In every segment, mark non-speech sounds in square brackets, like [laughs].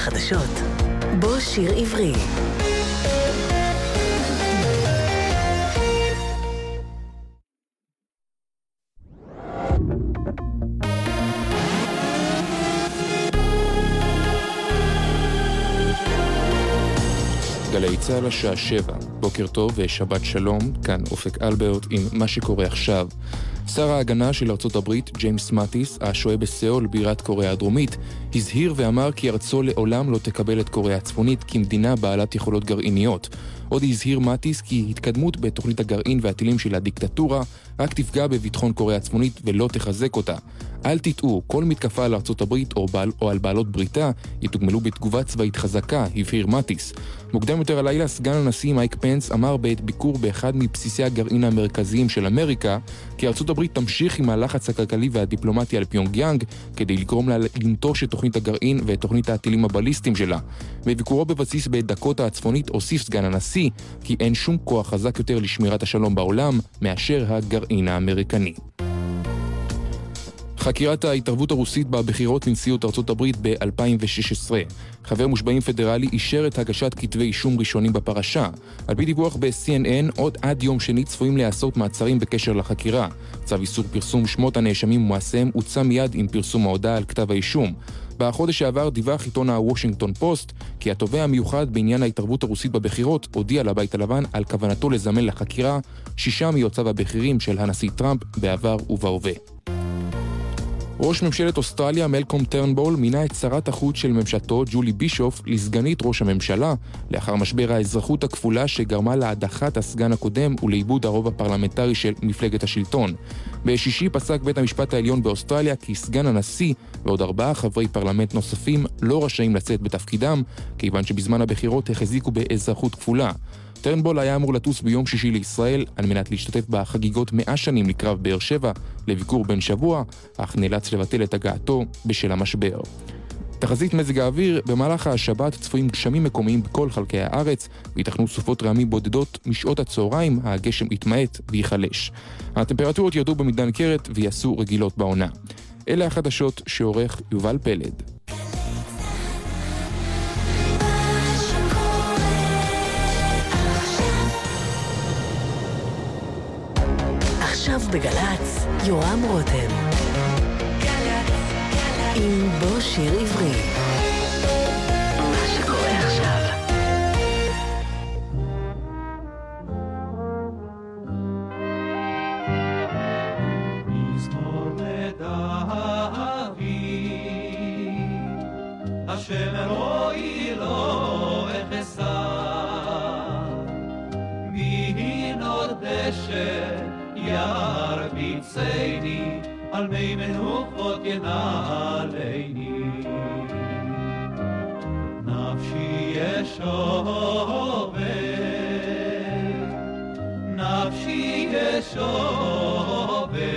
החדשות, בוא שיר עברי. גלי צה"ל השעה שבע, בוקר טוב ושבת שלום, כאן אופק אלברט עם מה שקורה עכשיו. שר ההגנה של ארצות הברית, ג'יימס מאטיס, השוהה בסיאול, בירת קוריאה הדרומית, הזהיר ואמר כי ארצו לעולם לא תקבל את קוריאה הצפונית כמדינה בעלת יכולות גרעיניות. עוד הזהיר מאטיס כי התקדמות בתוכנית הגרעין והטילים של הדיקטטורה רק תפגע בביטחון קוריאה הצפונית ולא תחזק אותה. אל תטעו, כל מתקפה על ארצות הברית או, בעל, או על בעלות בריתה יתוגמלו בתגובה צבאית חזקה, הבהיר מאטיס. מוקדם יותר הלילה סגן הנשיא מייק פנס אמר בעת ביקור באחד מבסיסי הגרעין המרכזיים של אמריקה כי ארצות הברית תמשיך עם הלחץ הכלכלי והדיפלומטי על פיונג יאנג כדי לגרום לה לנטוש את תוכנית הגרעין ואת תוכנית הטילים הבליסטיים שלה. בביקורו בבסיס בדקותה הצפונית הוסיף סגן הנשיא כי אין שום כוח חזק יותר לשמירת השלום בעולם מאשר הגרעין האמריקני. חקירת ההתערבות הרוסית בבחירות לנשיאות ארצות הברית ב-2016. חבר מושבעים פדרלי אישר את הגשת כתבי אישום ראשונים בפרשה. על פי דיווח ב-CNN, עוד עד יום שני צפויים להיעשות מעצרים בקשר לחקירה. צו איסור פרסום שמות הנאשמים ומעשיהם הוצא מיד עם פרסום ההודעה על כתב האישום. בחודש שעבר דיווח עיתון הוושינגטון פוסט כי התובע המיוחד בעניין ההתערבות הרוסית בבחירות הודיע לבית הלבן על כוונתו לזמן לחקירה שישה מיוצאיו הבכירים של הנשיא טראמפ בעבר ובהווה. ראש ממשלת אוסטרליה מלקום טרנבול מינה את שרת החוץ של ממשלתו, ג'ולי בישוף, לסגנית ראש הממשלה, לאחר משבר האזרחות הכפולה שגרמה להדחת הסגן הקודם ולאיבוד הרוב הפרלמנטרי של מפלגת השלטון. בשישי פסק בית המשפט העליון באוסטרליה כי סגן הנשיא ועוד ארבעה חברי פרלמנט נוספים לא רשאים לצאת בתפקידם, כיוון שבזמן הבחירות החזיקו באזרחות כפולה. טרנבול היה אמור לטוס ביום שישי לישראל על מנת להשתתף בחגיגות מאה שנים לקרב באר שבע לביקור בן שבוע, אך נאלץ לבטל את הגעתו בשל המשבר. תחזית מזג האוויר, במהלך השבת צפויים גשמים מקומיים בכל חלקי הארץ, וייתכנו סופות רעמים בודדות משעות הצהריים, הגשם יתמעט וייחלש. הטמפרטורות ירדו במידה ניכרת ויעשו רגילות בעונה. אלה החדשות שעורך יובל פלד. בגל"צ, יורם רותם. עם בוא שיר עברי. השם אלוהי al meimen uchot yenaleini nafshi yeshove nafshi yeshove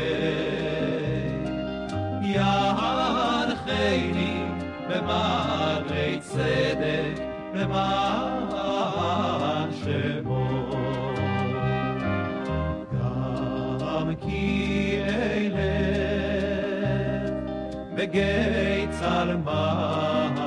yar chayni b'ma'arei tzedek b'ma'an shemo. gates are mine.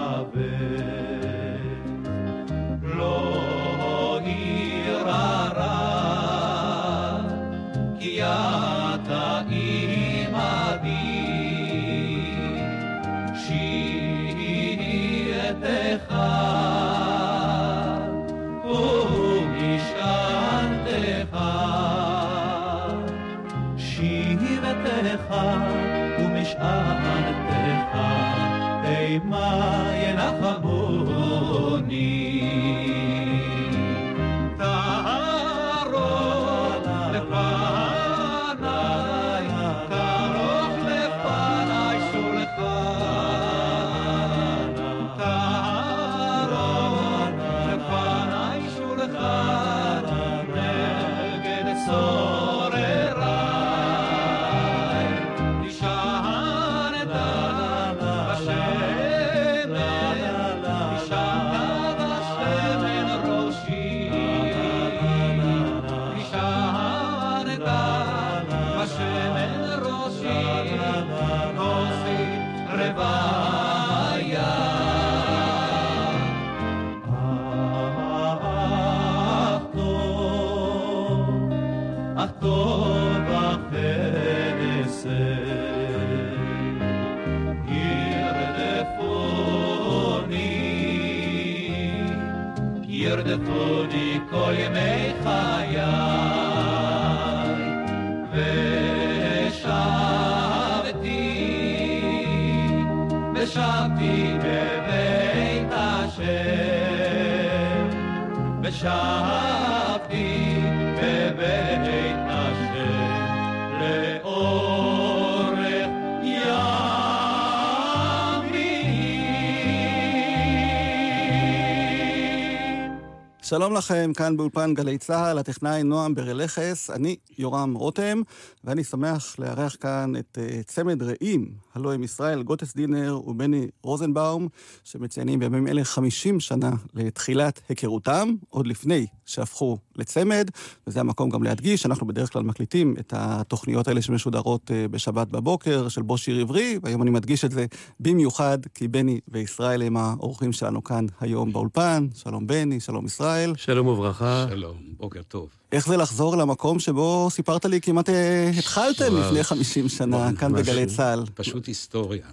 שלום לכם, כאן באולפן גלי צה"ל, הטכנאי נועם ברלכס, אני יורם רותם, ואני שמח לארח כאן את uh, צמד רעים, הלוא הם ישראל גוטס דינר ובני רוזנבאום, שמציינים בימים אלה 50 שנה לתחילת היכרותם, עוד לפני שהפכו לצמד, וזה המקום גם להדגיש, אנחנו בדרך כלל מקליטים את התוכניות האלה שמשודרות uh, בשבת בבוקר, של בו שיר עברי, והיום אני מדגיש את זה במיוחד, כי בני וישראל הם האורחים שלנו כאן היום באולפן. שלום בני, שלום ישראל. שלום וברכה. שלום, בוקר טוב. איך זה לחזור למקום שבו סיפרת לי כמעט אה, התחלתם וואו. לפני 50 שנה, כאן ממש. בגלי צה"ל. פשוט היסטוריה.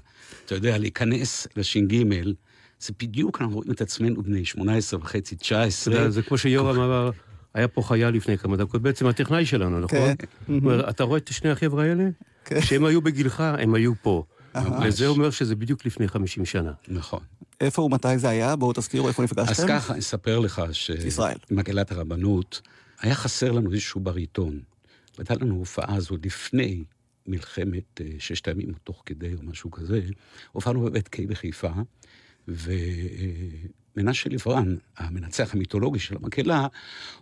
אתה יודע, להיכנס לש"ג, זה בדיוק, אנחנו רואים את עצמנו בני 18 וחצי, 19. אתה יודע, זה כמו שיורם אמר, היה פה חייל לפני כמה דקות, בעצם הטכנאי שלנו, נכון? כן. אתה רואה את שני החבר'ה האלה? כן. כשהם היו בגילך, הם היו פה. וזה אומר שזה בדיוק לפני 50 שנה. נכון. איפה ומתי זה היה? בואו תזכירו איפה אז נפגשתם. ככה, אספר לך ישראל. שמקהלת הרבנות, היה חסר לנו איזשהו בריטון. הייתה לנו הופעה הזו לפני מלחמת אה, ששת הימים, או תוך כדי, או משהו כזה. הופענו בבית קיי בחיפה, ומנשה לברן, המנצח המיתולוגי של המקהלה,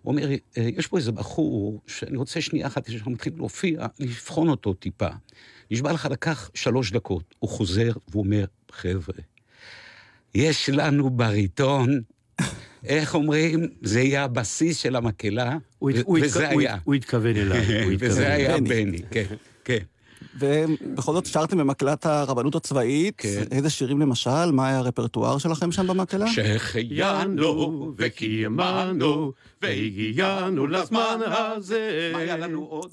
אומר, "אה, יש פה איזה בחור שאני רוצה שנייה אחת, כשאנחנו מתחילים להופיע, לבחון אותו טיפה. נשבע לך לקח שלוש דקות. הוא חוזר והוא אומר, חבר'ה, יש לנו בריטון, איך אומרים? זה יהיה הבסיס של המקהלה, וזה היה. הוא התכוון אליי, [laughs] וזה. היה. בני, כן, כן. ובכל זאת שרתם במקהלת הרבנות הצבאית. כן. איזה שירים למשל? מה היה הרפרטואר שלכם שם במקהלה? שהחיינו וקיימנו והגיענו לזמן הזה. מה היה לנו עוד?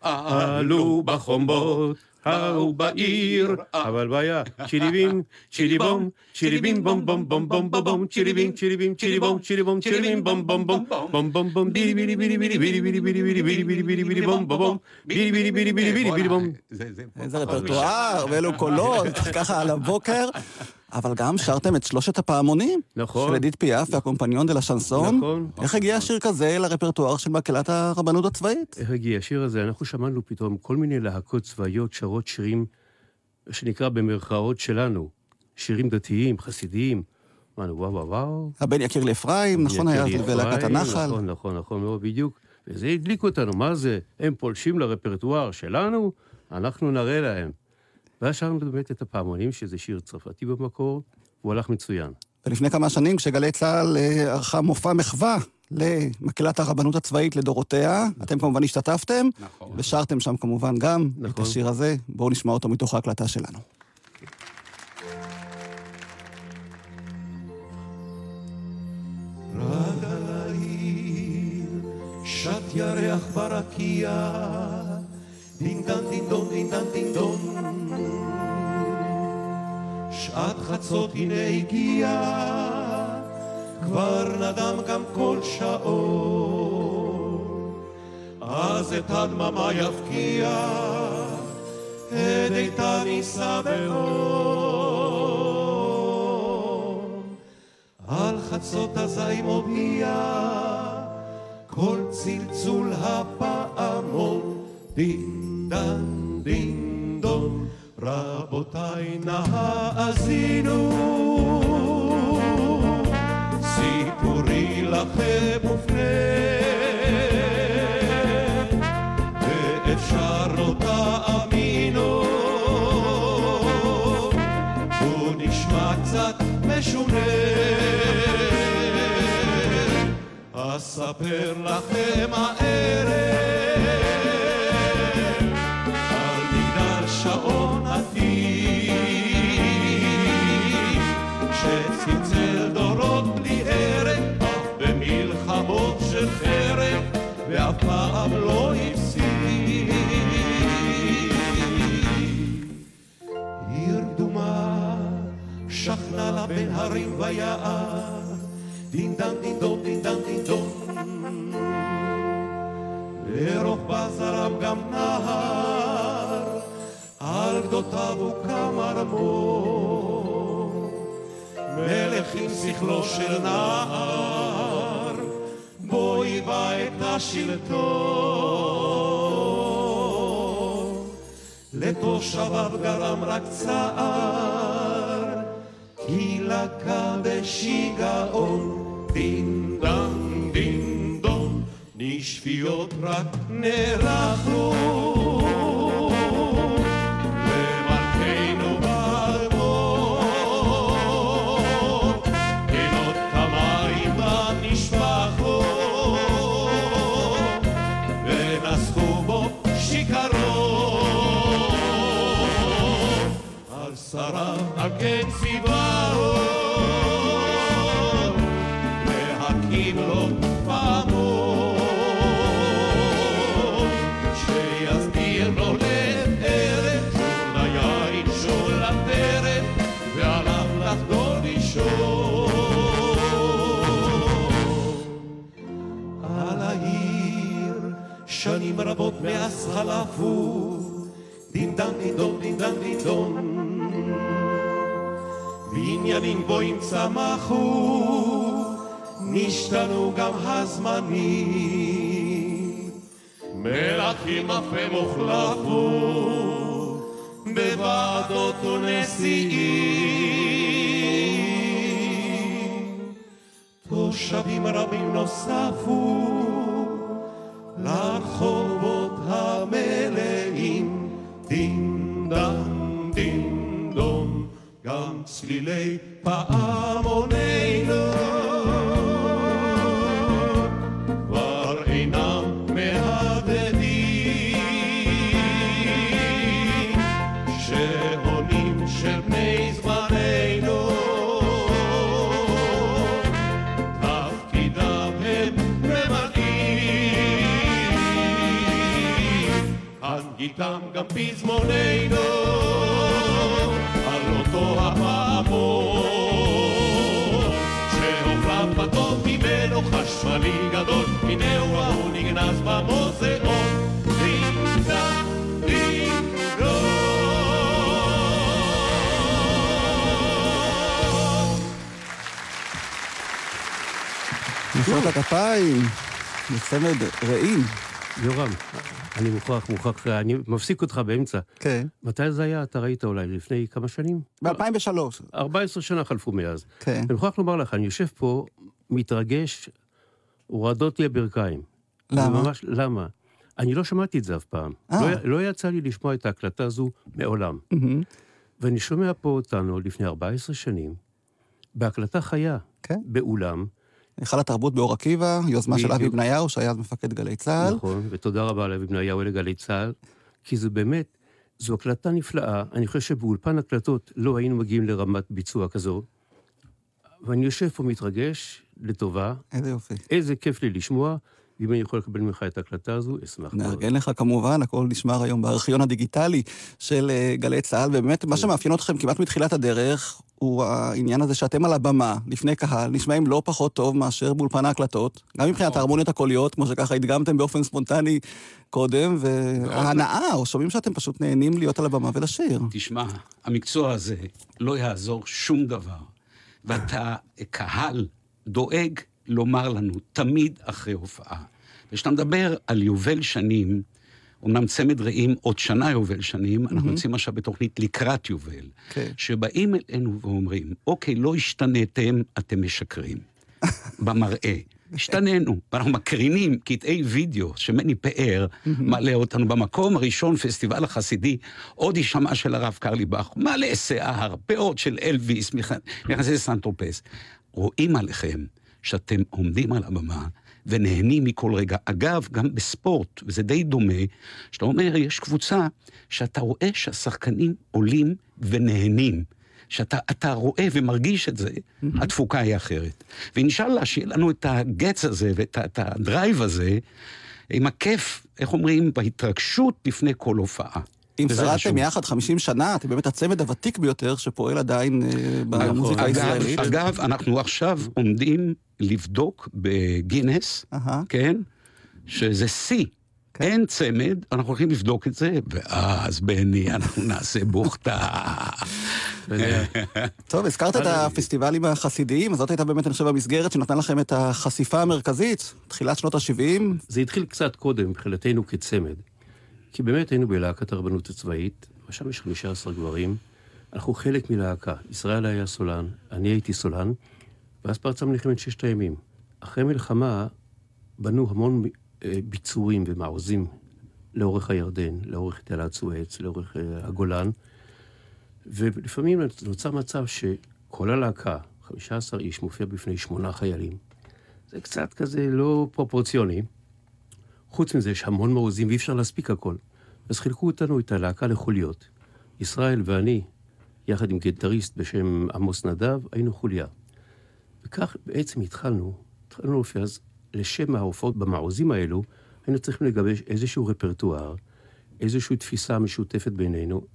עלו בחומות, ההוא בעיר, אבל בעיה, צ'יליבים, צ'יליבום, צ'יליבים בום בום בום בום בום בום, צ'יליבים, צ'יליבים, צ'יליבום, צ'יליבום, צ'יליבים בום בום בום, בום בום בום, בילי בילי בילי בילי בילי בילי בילי בילי בילי בילי בילי בילי בום בום בום, בילי בילי בילי בילי בילי בילי בום. זה- זה- איזה רפרטואר, ואילו קולות, ככה על הבוקר. אבל גם שרתם את שלושת הפעמונים. נכון. של אדית פיאף והקומפניון דה לה שנסון. נכון. איך הגיע שיר כזה לרפרטואר של מקהלת הרבנות הצבאית? איך הגיע השיר הזה? אנחנו שמענו פתאום כל מיני להקות צבאיות שרות שירים, שנקרא במרכאות שלנו, שירים דתיים, חסידיים. אמרנו, וואו וואו וואו. הבן יקיר לאפרים, נכון היה, בלהקת אפרים, הנחל. נכון, נכון, נכון מאוד, בדיוק. וזה הדליק אותנו, מה זה? הם פולשים לרפרטואר שלנו, אנחנו נראה להם. ואז שרנו באמת את הפעמונים, שזה שיר צרפתי במקור, הוא הלך מצוין. ולפני כמה שנים, כשגלי צה"ל אה, ערכה מופע מחווה למקהלת הרבנות הצבאית לדורותיה, אתם כמובן השתתפתם, נכון. ושרתם שם כמובן גם את נכון. השיר הזה. בואו נשמע אותו מתוך ההקלטה שלנו. רד על העיר, שט ירח ברקיע, דינדן דינדון דינדן דינדון. שעת חצות הנה הגיעה, כבר נדם גם כל שעון. אז את הדממה יבקיע, את איתן יישא באור. על חצות הזי מודיע כל צלצול הפעמון דין דן דין דון. רבותיי נא האזינו. סיפורי לכם מופנה ואפשר לא תאמינו. הוא נשמע קצת משונה. אספר לכם הערב עיר קדומה שכנה לה בין הרים ויער, דין דן דין דון דין דן דין דון לרוחבה זרם גם נהר. על גדותיו הוקם ארמון. מלך עם שכלו של נער בו היווה את השלטון. לתושביו גרם רק צער כי לקה בשיגעון דין דן דין דון נשפיות רק נערכנו למלכנו באלמון גינות דין דן דין דון דין דן דין דון בניינים גבוהים צמחו נשתנו גם הזמנים מלכים אף הם הוחלפו בוועדות ונשיאים תושבים רבים נוספו לרחובות גם צלילי פעמוננו כבר אינם מהדהדים שעונים של בני זמננו. תפקידם הם ממלאים הנגיתם גם פזמוננו נגנז במוזיאון דין דן דין דון מחיאות הכפיים, לצמד רעים. יורם, אני מוכרח, מוכרח, אני מפסיק אותך באמצע. כן. מתי זה היה? אתה ראית אולי לפני כמה שנים? ב-2003. 14 שנה חלפו מאז. כן. אני מוכרח לומר לך, אני יושב פה, מתרגש, הורדות לי הברכיים. למה? ממש, למה? אני לא שמעתי את זה אף פעם. אה. לא, לא יצא לי לשמוע את ההקלטה הזו מעולם. מהמם. ואני שומע פה אותנו לפני 14 שנים, בהקלטה חיה, כן. באולם, היכל התרבות באור עקיבא, יוזמה של אבי. בניהו, שהיה אז מפקד גלי צה"ל. נכון, ותודה רבה לאבי בניהו לגלי צה"ל, כי זה באמת, זו הקלטה נפלאה. אני חושב שבאולפן הקלטות לא היינו מגיעים לרמת ביצוע כזו. ואני יושב פה מתרגש, לטובה, איזה יופי. איזה כיף לי לשמוע, ואם אני יכול לקבל ממך את ההקלטה הזו, אשמח מאוד. נארגן לך כמובן, הכל נשמר היום בארכיון הדיגיטלי של אה, גלי צה"ל, ובאמת מה שמאפיין אתכם כמעט מתחילת הדרך, הוא העניין הזה שאתם על הבמה, לפני קהל, נשמעים לא פחות טוב מאשר באולפן ההקלטות, גם מבחינת ההרמוניות הקוליות, כמו שככה הדגמתם באופן ספונטני קודם, וההנאה, או שומעים שאתם פשוט נהנים להיות על הבמה ולשיר. תשמע, המקצוע הזה לא יעזור שום דבר. ואתה, קהל, דואג לומר לנו תמיד אחרי הופעה. וכשאתה מדבר על יובל שנים, אמנם צמד רעים עוד שנה יובל שנים, אנחנו יוצאים עכשיו בתוכנית לקראת יובל. כן. שבאים אלינו ואומרים, אוקיי, לא השתניתם, אתם משקרים. [laughs] במראה. השתננו, ואנחנו מקרינים קטעי וידאו שמני פאר מעלה אותנו במקום הראשון, פסטיבל החסידי, עוד יישמע של הרב קרליבך, מלא שיער, פאות של אלוויס, מכנסי סן טרופז. רואים עליכם שאתם עומדים על הבמה ונהנים מכל רגע. אגב, גם בספורט, וזה די דומה, שאתה אומר, יש קבוצה שאתה רואה שהשחקנים עולים ונהנים. שאתה אתה רואה ומרגיש את זה, התפוקה היא אחרת. ואינשאללה, שיהיה לנו את הגץ הזה ואת את הדרייב הזה, עם הכיף, איך אומרים, בהתרגשות לפני כל הופעה. אם שרדתם. יחד 50 שנה, אתם באמת הצמד הוותיק ביותר שפועל עדיין אה, במוזיקה אגב, הישראלית. אגב, אנחנו עכשיו עומדים לבדוק בגינס. כן? שזה שיא. כן. אין צמד, אנחנו הולכים לבדוק את זה, ואז בני, אנחנו [laughs] נעשה בוכתה. [laughs] טוב, הזכרת את הפסטיבלים החסידיים, זאת הייתה באמת, אני חושב, המסגרת שנתנה לכם את החשיפה המרכזית, תחילת שנות ה-70. זה התחיל קצת קודם מבחינתנו כצמד. כי באמת היינו בלהקת הרבנות הצבאית, ושם יש 15 גברים. אנחנו חלק מלהקה. ישראל היה סולן, אני הייתי סולן, ואז פרצה מלחמת ששת הימים. אחרי מלחמה בנו המון אה, ביצורים ומעוזים לאורך הירדן, לאורך תעלת סואץ, לאורך אה, הגולן, ולפעמים נוצר מצב שכל הלהקה, 15 איש, מופיע בפני שמונה חיילים. זה קצת כזה לא פרופורציוני. חוץ מזה, יש המון מעוזים ואי אפשר להספיק הכל. אז חילקו אותנו, את הלהקה לחוליות. ישראל ואני, יחד עם גיטריסט בשם עמוס נדב, היינו חוליה. וכך בעצם התחלנו, התחלנו להופיע, אז לשם ההופעות במעוזים האלו, היינו צריכים לגבש איזשהו רפרטואר, איזושהי תפיסה משותפת בינינו,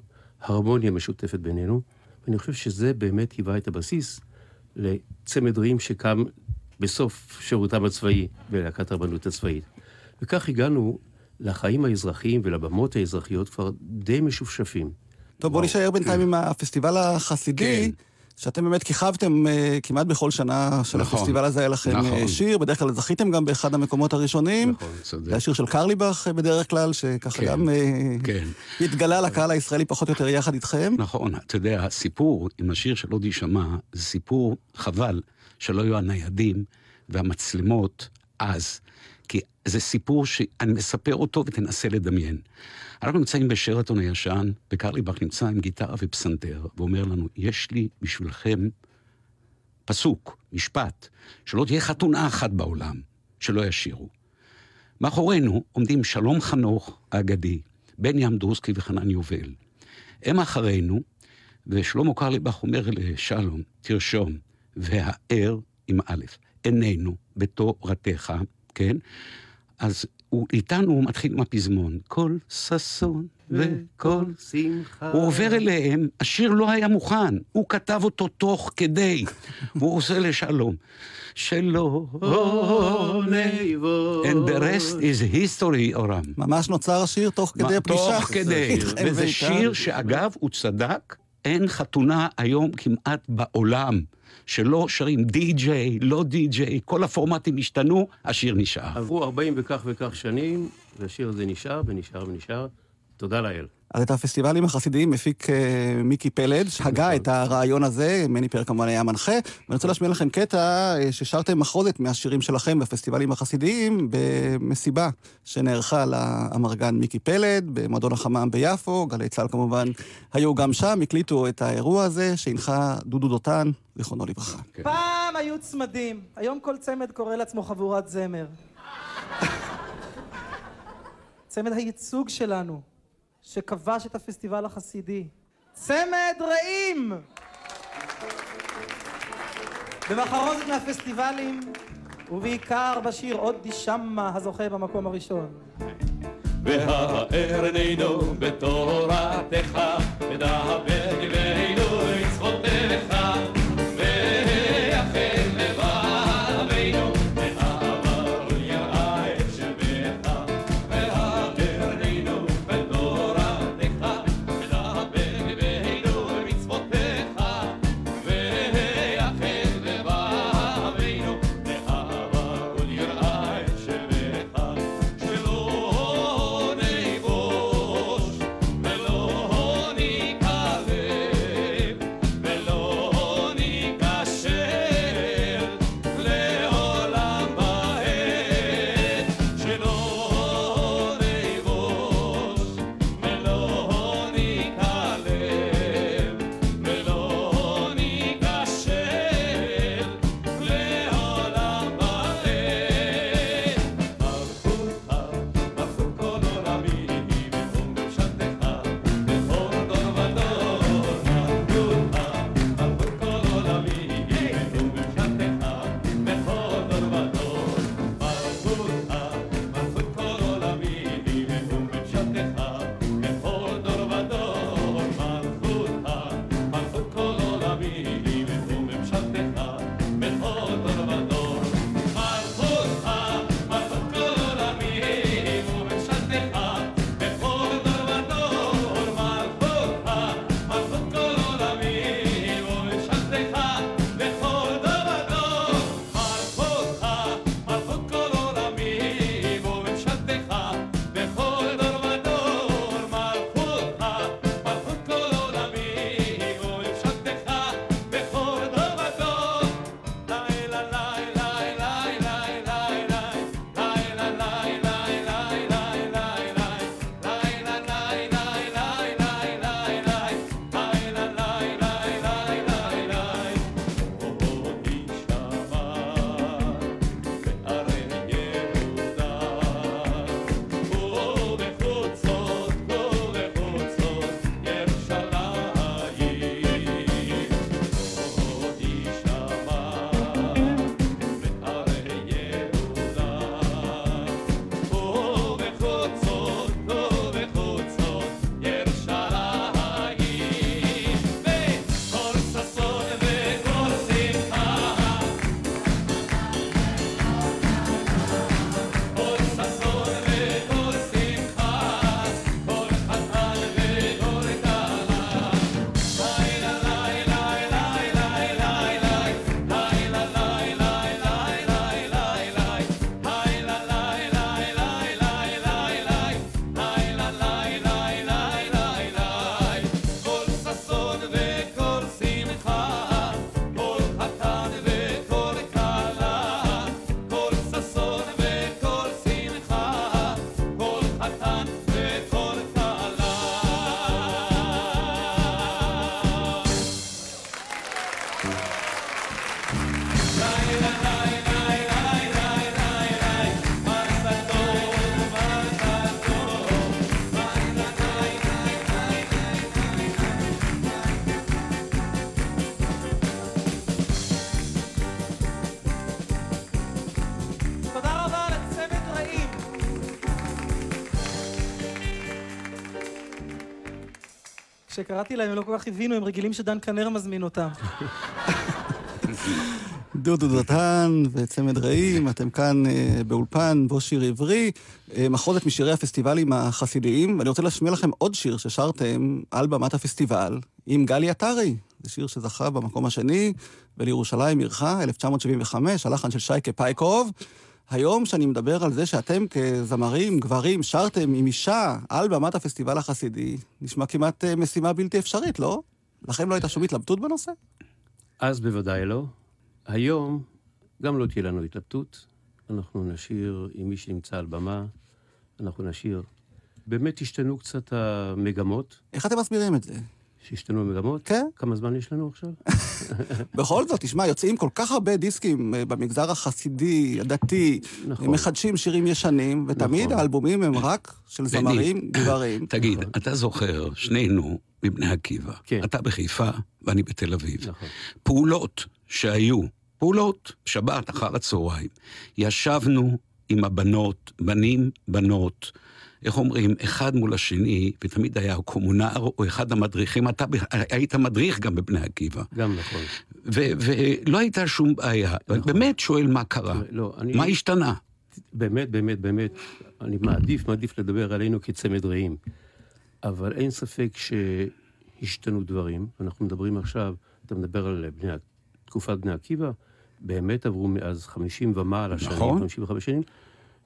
הרמוניה משותפת בינינו, ואני חושב שזה באמת היווה את הבסיס לצמד רעים שקם בסוף שירותם הצבאי בלהקת הרבנות הצבאית. וכך הגענו לחיים האזרחיים ולבמות האזרחיות כבר די משופשפים. טוב, בואו נישאר בינתיים עם הפסטיבל החסידי. כן. שאתם באמת כיכבתם אה, כמעט בכל שנה של נכון. הפסטיבל הזה, היה לכם נכון. אה, שיר, בדרך כלל זכיתם גם באחד המקומות הראשונים. נכון, צודק. זה השיר של קרליבך אה, בדרך כלל, שככה כן, גם כן. התגלה לקהל הישראלי פחות או יותר יחד איתכם. נכון, אתה יודע, הסיפור עם השיר של עוד יישמע, זה סיפור חבל שלא היו הניידים והמצלמות אז. כי זה סיפור שאני מספר אותו ותנסה לדמיין. אנחנו נמצאים בשרתון הישן, וקרליבך נמצא עם גיטרה ופסנתר, ואומר לנו, יש לי בשבילכם פסוק, משפט, שלא תהיה חתונה אחת בעולם שלא ישירו. מאחורינו עומדים שלום חנוך האגדי, בני אמדורסקי וחנן יובל. הם אחרינו, ושלמה קרליבך אומר לשלום, תרשום, והער עם א', עינינו בתורתך, כן? אז הוא איתנו, הוא מתחיל עם הפזמון, כל ששון וכל... שמחה. הוא עובר אליהם, השיר לא היה מוכן, הוא כתב אותו תוך כדי, [laughs] והוא עושה לשלום. שלא, and the rest is history, אורם. ממש נוצר השיר תוך כדי הפגישה. תוך כדי, [laughs] וזה. שיר שאגב, הוא צדק, אין חתונה היום כמעט בעולם שלא שרים די-ג'יי, לא די-ג'יי, כל הפורמטים השתנו, השיר נשאר. עברו 40 וכך וכך שנים, והשיר הזה נשאר ונשאר ונשאר. תודה לאל. אז את הפסטיבלים החסידיים הפיק אה, מיקי פלד, שהגה את הרעיון הזה, מני פר כמובן היה מנחה. ואני רוצה להשמיע לכם קטע אה, ששרתם מחרוזת מהשירים שלכם בפסטיבלים החסידיים במסיבה שנערכה לאמרגן מיקי פלד, במועדון החמם ביפו, גלי צה"ל כמובן היו גם שם, הקליטו את האירוע הזה, שהנחה דודו דותן, זיכרונו לברכה. פעם היו צמדים, היום כל צמד קורא לעצמו חבורת זמר. [laughs] צמד הייצוג שלנו, שכבש את הפסטיבל החסידי. צמד רעים! במחרוזת מהפסטיבלים, ובעיקר בשיר עוד שמה הזוכה במקום הראשון. והאר עינינו בתורתך, ודבר כשקראתי להם הם לא כל כך הבינו, הם רגילים שדן כנר מזמין אותם. [laughs] דודו דותן וצמד רעים, אתם כאן אה, באולפן בו שיר עברי, אה, מחוזת משירי הפסטיבלים החסידיים, ואני רוצה להשמיע לכם עוד שיר ששרתם על במת הפסטיבל עם גלי עטרי. זה שיר שזכה במקום השני, ולירושלים עירך, 1975, הלחן של שייקה פייקוב. היום שאני מדבר על זה שאתם כזמרים, גברים, שרתם עם אישה על במת הפסטיבל החסידי, נשמע כמעט אה, משימה בלתי אפשרית, לא? לכם לא הייתה שום התלבטות בנושא? אז בוודאי לא. היום גם לא תהיה לנו התלבטות. אנחנו נשאיר עם מי שנמצא על במה, אנחנו נשאיר. באמת השתנו קצת המגמות. איך אתם מסבירים את זה? שהשתנו המגמות? כן. כמה זמן יש לנו עכשיו? [laughs] בכל זאת, תשמע, יוצאים כל כך הרבה דיסקים אה, במגזר החסידי, הדתי, נכון. מחדשים שירים ישנים, ותמיד נכון. האלבומים הם רק של. זמרים גברים. [coughs] תגיד, אתה זוכר, שנינו מבני עקיבא. כן. אתה בחיפה ואני בתל אביב. נכון. פעולות שהיו, פעולות, שבת אחר הצהריים, ישבנו עם הבנות, בנים, בנות, איך אומרים, אחד מול השני, ותמיד היה קומונר או אחד המדריכים, אתה היית מדריך גם בבני עקיבא, גם נכון. ולא הייתה שום בעיה. אני באמת שואל מה קרה, לא, אני... מה השתנה? באמת, באמת, באמת, אני מעדיף, מעדיף לדבר עלינו כצמד רעים. אבל אין ספק שהשתנו דברים. אנחנו מדברים עכשיו, אתה מדבר על בני, תקופת בני עקיבא, באמת עברו מאז 50 ומעלה שנים, נכון. 55 שנים.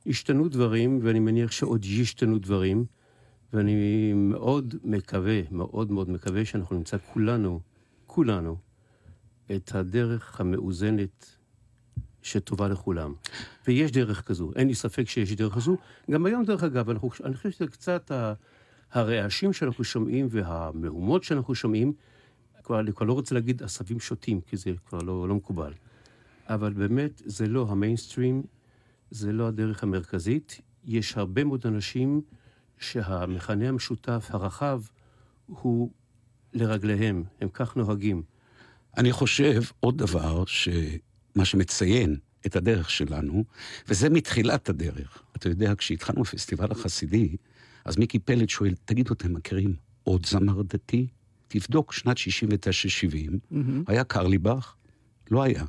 השתנו דברים, ואני מניח שעוד ישתנו דברים, ואני מאוד מקווה, מאוד מאוד מקווה שאנחנו נמצא כולנו, כולנו, את הדרך המאוזנת שטובה לכולם. ויש דרך כזו, אין לי ספק שיש דרך כזו. גם היום, דרך אגב, אנחנו, אני חושב שזה קצת ה, הרעשים שאנחנו שומעים והמהומות שאנחנו שומעים, כבר, אני כבר לא רוצה להגיד עשבים שוטים, כי זה כבר לא, לא מקובל. אבל באמת, זה לא המיינסטרים, זה לא הדרך המרכזית. יש הרבה מאוד אנשים שהמכנה המשותף הרחב הוא לרגליהם, הם כך נוהגים. אני חושב עוד דבר, שמה שמציין את הדרך שלנו, וזה מתחילת הדרך. אתה יודע, כשהתחלנו בפסטיבל החסידי, אז מיקי פלד שואל, תגידו, אתם מכירים עוד זמר דתי? תבדוק, שנת 69-70, היה קרליבך? לא היה.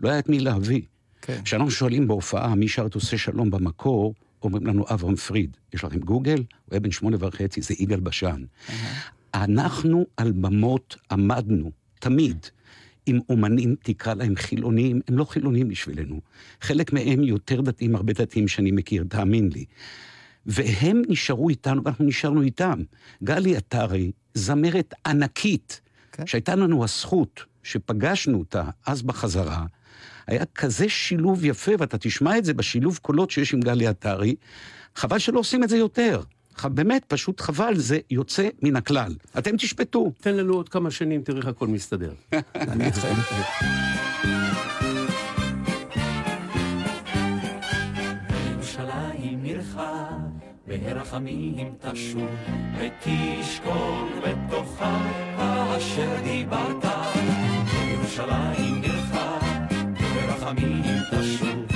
לא היה את מי להביא. כן. כשאנחנו שואלים בהופעה מי שר את עושה שלום במקור, אומרים לנו אברהם פריד. יש לכם גוגל? הוא היה בן שמונה וחצי, זה יגאל בשן. אנחנו על במות עמדנו, תמיד, עם אומנים, תקרא להם חילונים, הם לא חילונים בשבילנו. חלק מהם יותר דתיים, הרבה דתיים שאני מכיר, תאמין לי. והם נשארו איתנו, ואנחנו נשארנו איתם. גלי עטרי, זמרת ענקית, כן. שהייתה לנו הזכות, שפגשנו אותה אז בחזרה, היה כזה שילוב יפה, ואתה תשמע את זה בשילוב קולות שיש עם גלי עטרי, חבל שלא עושים את זה יותר. ח- באמת, פשוט חבל, זה יוצא מן הכלל. אתם תשפטו. תן לנו עוד כמה שנים, תראה איך הכל מסתדר. [laughs] אני עירך ברחמים תשוב ותשכון בתוכה אשר דיברת ירושלים עירך ברחמים תשוב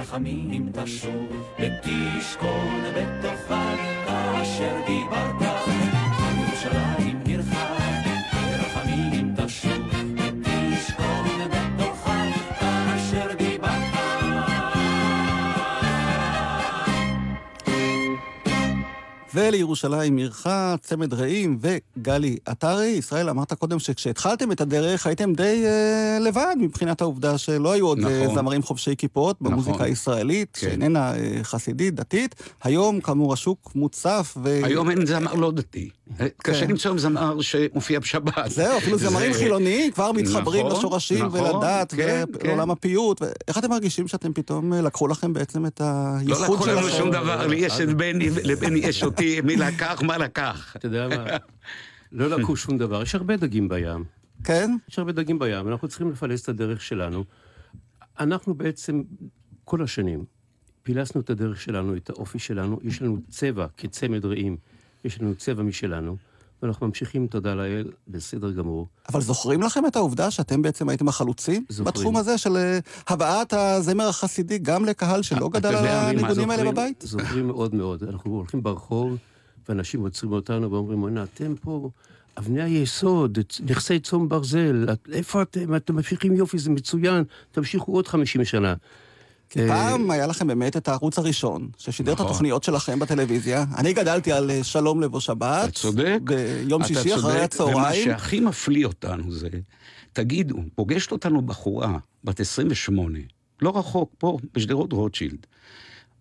ברחמים תשוב, ותשכון בתוכה, כאשר דיברת. על ירושלים ולירושלים עירך, צמד רעים וגלי עטרי. ישראל, אמרת קודם שכשהתחלתם את הדרך הייתם די אה, לבד מבחינת העובדה שלא היו עוד אה, נכון. זמרים חובשי כיפות במוזיקה נכון. הישראלית, כן. שאיננה אה, חסידית, דתית. היום, כאמור, השוק מוצף ו... היום אין זמר לא דתי. קשה כן. למצוא זמר שמופיע בשבת. זהו, אפילו זה- זמרים חילוניים כבר מתחברים נכון, לשורשים נכון, ולדת כן, ולעולם הפיוט. איך אתם מרגישים שאתם פתאום אה, לקחו לכם בעצם את לא הייחוד לקחו שלכם? לנו שום דבר, לי יש את בני, לבני יש אותי, מי לקח, מה לקח. אתה יודע מה? לא לקחו שום דבר, יש הרבה דגים בים. כן? יש הרבה דגים בים, אנחנו צריכים לפלס את הדרך שלנו. אנחנו בעצם, כל השנים, פילסנו את הדרך שלנו, את האופי שלנו, יש לנו צבע כצמד רעים, יש לנו צבע משלנו, ואנחנו ממשיכים, תודה לאל, בסדר גמור. אבל זוכרים לכם את העובדה שאתם בעצם הייתם החלוצים? זוכרים. בתחום הזה של אה, הבאת הזמר החסידי גם לקהל שלא גדל על הניגונים האלה בבית? זוכרים מאוד מאוד. אנחנו הולכים ברחוב, ואנשים עוצרים אותנו ואומרים, וואנה, אתם פה אבני היסוד, נכסי צאן ברזל, איפה אתם? אתם ממשיכים יופי, זה מצוין, תמשיכו עוד 50 שנה. כי פעם היה לכם באמת את הערוץ הראשון, ששידר את נכון. התוכניות שלכם בטלוויזיה. אני גדלתי על אה, שלום לבו שבת. אתה צודק. ביום אתה שישי אחרי צודק, ומה הצהריים. שהכי מפליא אותנו זה, תגידו, פוגשת אותנו בחורה בת 28, לא רחוק, פה, בשדרות רוטשילד.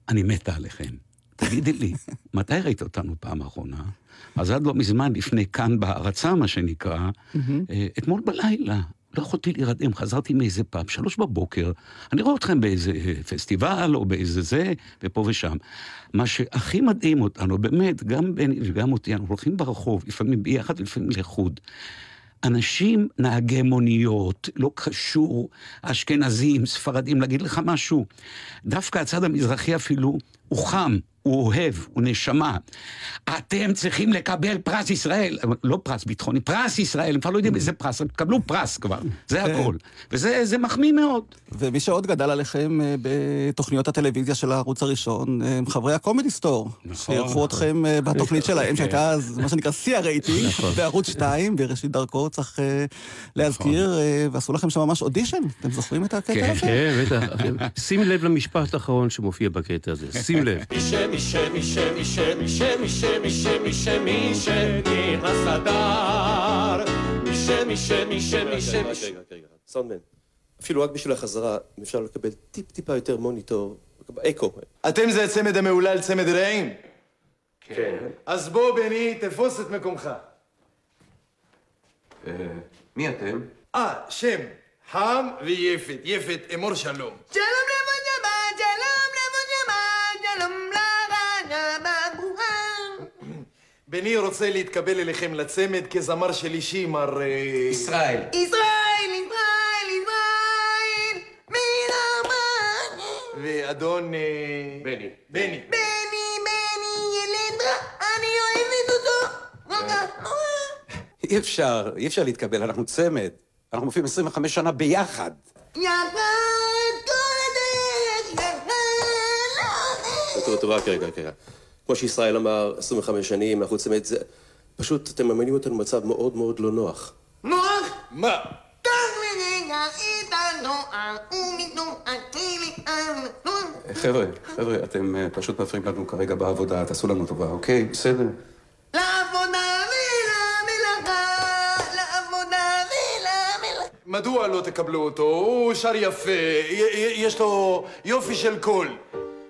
אני מתה עליכם. תגידי לי, [laughs] מתי ראית אותנו פעם אחרונה? אז עד לא מזמן, לפני כאן בהערצה, מה שנקרא, אה, אתמול בלילה. לא יכולתי להירדם, חזרתי מאיזה פאב, שלוש בבוקר, אני רואה אתכם באיזה אה, פסטיבל או באיזה זה, ופה ושם. מה שהכי מדהים אותנו, באמת, גם בני וגם אותי, אנחנו הולכים ברחוב, לפעמים ביחד ולפעמים לחוד. אנשים, נהגי מוניות, לא קשור, אשכנזים, ספרדים, להגיד לך משהו. דווקא הצד המזרחי אפילו, הוא חם, הוא אוהב, הוא נשמה. אתם צריכים לקבל פרס ישראל, לא פרס ביטחוני, פרס ישראל, הם כבר לא יודעים איזה פרס, הם תקבלו פרס כבר, זה הכל. וזה זה מחמיא מאוד. ומי שעוד גדל עליכם אה, בתוכניות הטלוויזיה של הערוץ הראשון, אה, הם חברי הקומדי סטור. נכון. שאירחו אתכם אה, בתוכנית שלהם, שהייתה אז מה שנקרא שיא הרייטינג, בערוץ 2, בראשית דרכו, צריך אה, להזכיר, ועשו לכם שם ממש אודישן. אתם זוכרים את הקטע כן, הזה? כן, בטח. שים לב למשפט האחרון שמופיע בקטע הזה, שים לב. מי ש... מי ש... מי ש... מי שנכנס לדר. מי ש... מי ש... מי ש... מי ש... מי סאונדמן, אפילו רק בשביל החזרה, אם אפשר לקבל טיפ-טיפה יותר מוניטור, אקו. אתם זה הצמד המהולל צמד רעים? כן. אז בוא, בני, תפוס את מקומך. אה, מי אתם? אה, שם. חם ויפת. יפת, אמור שלום. שלום לבנים! בני רוצה להתקבל אליכם לצמד כזמר של אישי, מר... אה, ישראל. ישראל, ישראל, ישראל, מן המן. ואדון... אה, בני. בני. בני, בני, ילד רע, אני אוהבת אותו. רגע, אי אפשר, אי אפשר להתקבל, אנחנו צמד. אנחנו מופיעים 25 שנה ביחד. יחד כל הדרך, יחד. תראו, תראו, רק רגע, רק רגע. כמו שישראל אמר, 25 שנים, אנחנו צמד, זה... פשוט אתם ממנים אותנו במצב מאוד מאוד לא נוח. נוח, מה? חבר'ה, חבר'ה, אתם אה, פשוט מפריעים לנו כרגע בעבודה, תעשו לנו טובה, אוקיי? בסדר. לעבודה ולמלאכה, לעבודה ולמלאכה. מדוע לא תקבלו אותו? הוא שר יפה, יש לו יופי של קול.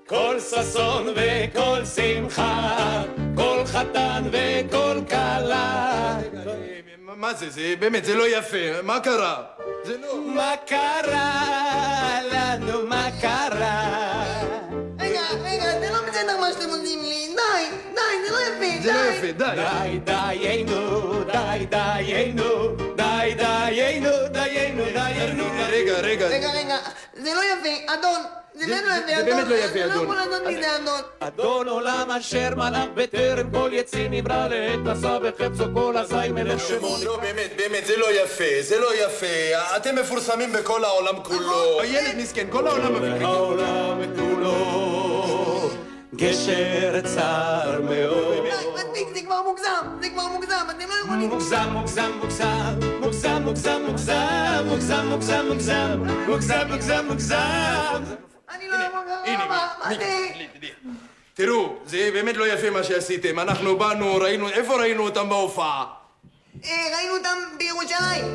כל ששון וכל שמחה, כל חתן וכל כלה. מה זה? זה באמת, זה לא יפה. מה קרה? זה לא... מה קרה לנו, מה קרה? רגע, רגע, זה לא בסדר מה שאתם עושים לי. די, די, זה לא יפה, זה לא די. יפה, די. די דיינו, די דיינו, די דיינו, דיינו, דיינו. רגע, רגע. רגע, רגע, זה לא יפה, אדון. זה באמת לא יפה, זה אדון. באמת לא יפה, אתה לא אדון. יכול לי זה, אדון. עולם אשר מלך בטרם כל יציא נברא לעת עשה וחפצו כל עשי מלך שמו לא, באמת, באמת, זה לא יפה, זה לא יפה. אתם מפורסמים בכל העולם כולו. ילד מסכן, כל העולם מבין. העולם כולו גשר צר מאוד מספיק, זה כבר מוגזם. זה כבר מוגזם, אתם לא יכולים... מוגזם, מוגזם, מוגזם, מוגזם, מוגזם, מוגזם, מוגזם, מוגזם, מוגזם, מוגזם, מוגזם, מוגזם. אני לא יכול... מה מה זה? תראו, זה באמת לא יפה מה שעשיתם. אנחנו באנו, ראינו, איפה ראינו אותם בהופעה? אה, ראינו אותם בירושלים.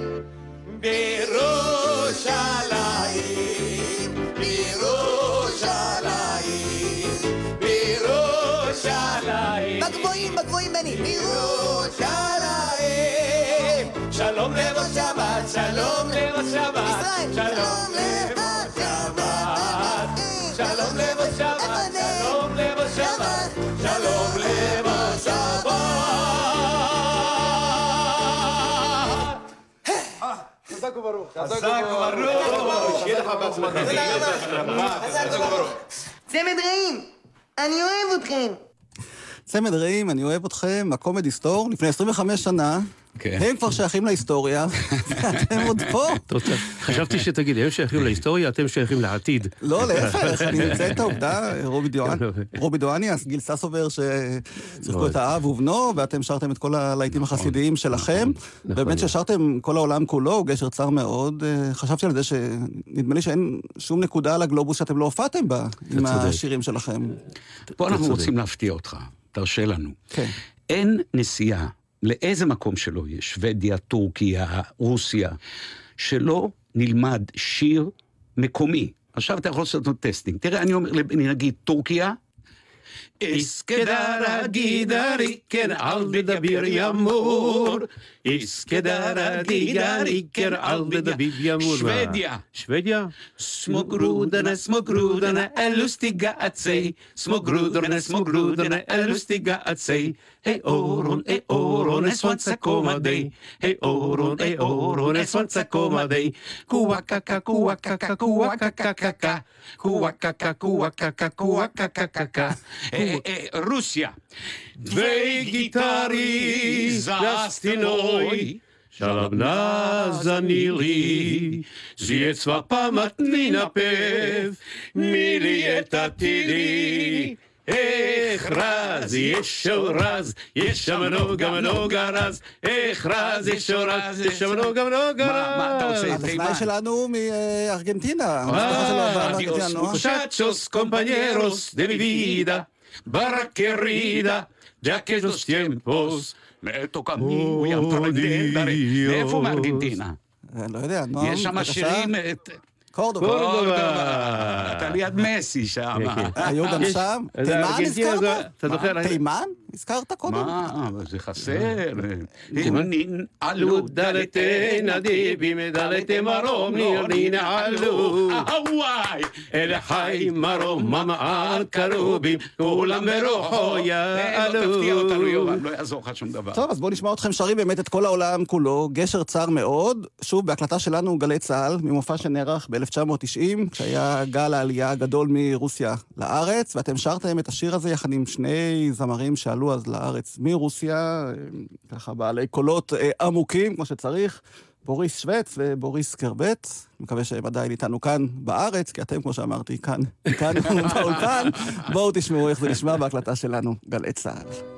בירושלים, בירושלים, בירושלים, בגבוהים, בגבוהים, בני. בירושלים. שלום לראש שבת, שלום לראש שבת, ישראל, שלום לראש שלום שלום שלום. חזק וברוך. חזק וברוך. שיהיה לך בהצלחה. חזק וברוך. צמד רעים, אני אוהב אתכם. צמד רעים, אני אוהב אתכם, הקומדי סטור, לפני 25 שנה. כן. הם כבר שייכים להיסטוריה, [laughs] ואתם עוד פה. חשבתי שתגיד, הם שייכים להיסטוריה, אתם שייכים לעתיד. לא, להפך, [laughs] אני מציין את העובדה, רובי דואן- רובי דואניאס, גיל ססובר, ששיחקו את האב ובנו, ואתם שרתם את כל הלהיטים החסידיים שלכם. נכון. באמת ששרתם כל העולם כולו, גשר צר מאוד. אה, חשבתי על זה שנדמה לי שאין שום נקודה על הגלובוס שאתם לא הופעתם בה, עם. השירים שלכם. פה אנחנו. רוצים להפתיע אותך, תרשה לנו. כן. אין נסיעה לאיזה מקום שלא יהיה, שוודיה, טורקיה, רוסיה, שלא נלמד שיר מקומי. עכשיו אתה יכול לעשות לו testing. תראה, אני אומר, נגיד, טורקיה, Üsküdar'a gider iken aldı da bir yağmur. İskedar'a giderken aldı da bir yağmur. Şvedya. Şvedya. Smogrudana, smogrudana, elustiga atsey. Smogrudana, smogrudana, elustiga atsey. Hei oron, hei oron, né, e swanza coma dei. Hei oron, hei oron, né, e swanza coma dei. kuwakaka, kuwakaka, kuakakakaka. Kuakaka, kuakaka, kuakakakaka. E, e, Russia. Dvei gitari zastinoj. Šalabná zanili, z pamatný napev, milieta tili. איך רז, יש שם רז, יש שם נוגה גם רז, איך רז, יש שם רז, יש שם נוגה גם רז. אה, מה אתה רוצה? הטכנאי שלנו אה? הוא מארגנטינה. מושאצ'וס קומפניירוס דה מבידה, וידה, ברק קרידה, טיימפוס. מאתו כמוהו ים פרנדנדרי. מאיפה מארגנטינה? אה, לא יודע, נועם, בבקשה. יש שם שירים... קורדובה. קורדובה. אתה ליד מסי שם. היו גם שם? תימן הזכרת? אתה זוכר? תימן? הזכרת קודם? מה? זה חסר. תימן? נין עלו דלתי נדיבים, דלתי מרום, נין עלו. הוואי! אלה חי מרום, ממעל קרובים, כולם ברוחו אה, לא תפתיע אותנו, יעלו. יורם, לא יעזור לך שום דבר. טוב, אז בואו נשמע אתכם שרים באמת את כל העולם כולו, גשר צר מאוד, שוב בהקלטה שלנו גלי צה"ל, ממופע שנערך ב-1990, כשהיה גל העלייה הגדול מרוסיה לארץ, ואתם שרתם את השיר הזה יחד עם שני זמרים שעלו אז לארץ מרוסיה, ככה בעלי קולות אה, עמוקים, כמו שצריך, בוריס שווצ ובוריס קרבט. מקווה שהם עדיין איתנו כאן בארץ, כי אתם, כמו שאמרתי, כאן, כאן [laughs] באולפן. בואו תשמעו איך זה נשמע בהקלטה שלנו, גלי צה"ל.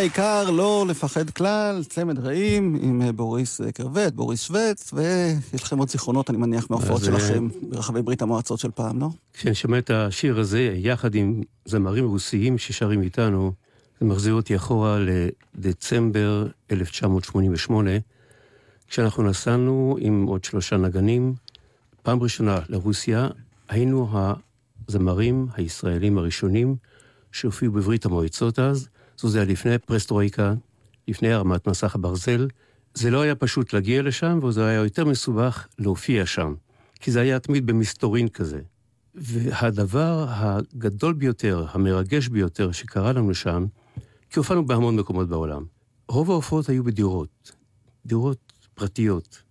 והעיקר לא לפחד כלל, צמד רעים עם אה, בוריס אה, קרבט, בוריס שווץ, ויש לכם עוד זיכרונות, אני מניח, מההופעות אז, שלכם אה, ברחבי ברית המועצות של פעם, לא? כשאני שומע את השיר הזה, יחד עם זמרים רוסיים ששרים איתנו, זה מחזיר אותי אחורה לדצמבר 1988, כשאנחנו נסענו עם עוד שלושה נגנים, פעם ראשונה לרוסיה, היינו הזמרים הישראלים הראשונים שהופיעו בברית המועצות אז, זה היה לפני פרסטרויקה, לפני הרמת מסך הברזל. זה לא היה פשוט להגיע לשם, וזה היה יותר מסובך להופיע שם, כי זה היה תמיד במסתורין כזה. והדבר הגדול ביותר, המרגש ביותר שקרה לנו שם, כי הופענו בהמון מקומות בעולם. רוב ההופעות היו בדירות, דירות פרטיות.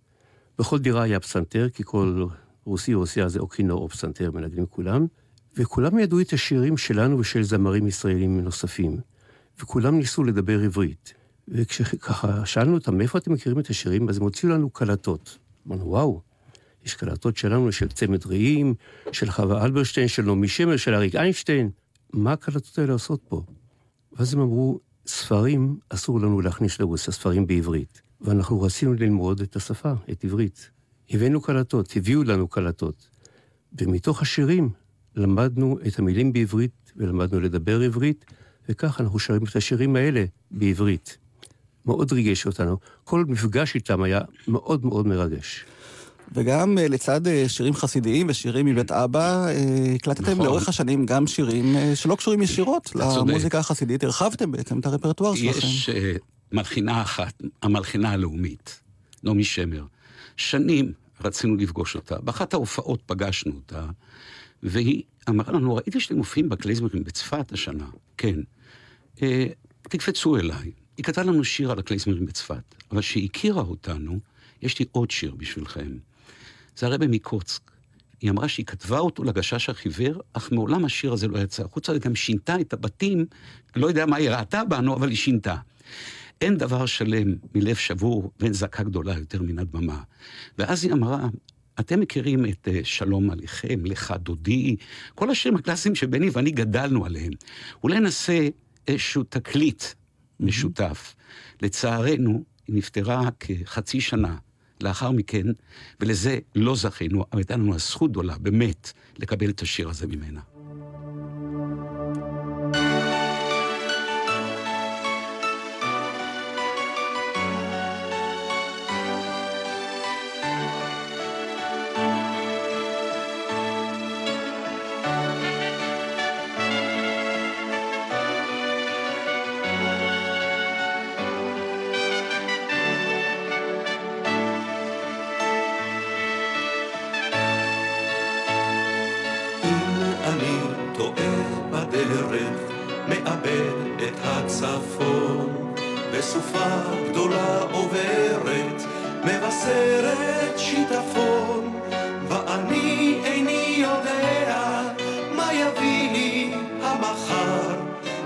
בכל דירה היה פסנתר, כי כל רוסי רוסיה זה או כינור או פסנתר, מנגנים כולם, וכולם ידעו את השירים שלנו ושל זמרים ישראלים נוספים. וכולם ניסו לדבר עברית. וכשככה שאלנו אותם, מאיפה אתם מכירים את השירים? אז הם הוציאו לנו קלטות. אמרנו, וואו, יש קלטות שלנו של צמד רעים, של חווה אלברשטיין, של נעמי שמר, של אריק איינשטיין. מה הקלטות האלה עושות פה? ואז הם אמרו, ספרים אסור לנו להכניס לרוסיה, ספרים בעברית. ואנחנו רצינו ללמוד את השפה, את עברית. הבאנו קלטות, הביאו לנו קלטות. ומתוך השירים למדנו את המילים בעברית ולמדנו לדבר עברית, וכך אנחנו שרים את השירים האלה בעברית. מאוד ריגש אותנו. כל מפגש איתם היה מאוד מאוד מרגש. וגם אה, לצד אה, שירים חסידיים ושירים מבית אבא, אה, הקלטתם נכון. לאורך השנים גם שירים שלא קשורים ישירות למוזיקה החסידית. הרחבתם בעצם את הרפרטואר שלכם. יש מלחינה אחת, המלחינה הלאומית, נעמי שמר. שנים רצינו לפגוש אותה. באחת ההופעות פגשנו אותה, והיא אמרה לנו, ראיתי שאתם מופיעים בקלייזמרים בצפת השנה. כן. אה, תקפצו אליי. היא כתבה לנו שיר על הקלייזמרים בצפת, אבל כשהיא הכירה אותנו, יש לי עוד שיר בשבילכם. זה הרבי מקוצק. היא אמרה שהיא כתבה אותו לגשש החיוור, אך מעולם השיר הזה לא יצא החוצה, גם שינתה את הבתים, לא יודע מה היא ראתה בנו, אבל היא שינתה. אין דבר שלם מלב שבור ואין זעקה גדולה יותר מן הדממה. ואז היא אמרה, אתם מכירים את uh, שלום עליכם, לך דודי, כל השירים הקלאסיים שבני ואני גדלנו עליהם. אולי נעשה איזשהו תקליט משותף. לצערנו, היא נפטרה כחצי שנה לאחר מכן, ולזה לא זכינו, אבל הייתה לנו הזכות גדולה, באמת, לקבל את השיר הזה ממנה. צפון, בסופה גדולה עוברת, מבשרת שיטפון, ואני איני יודע מה יביא לי המחר,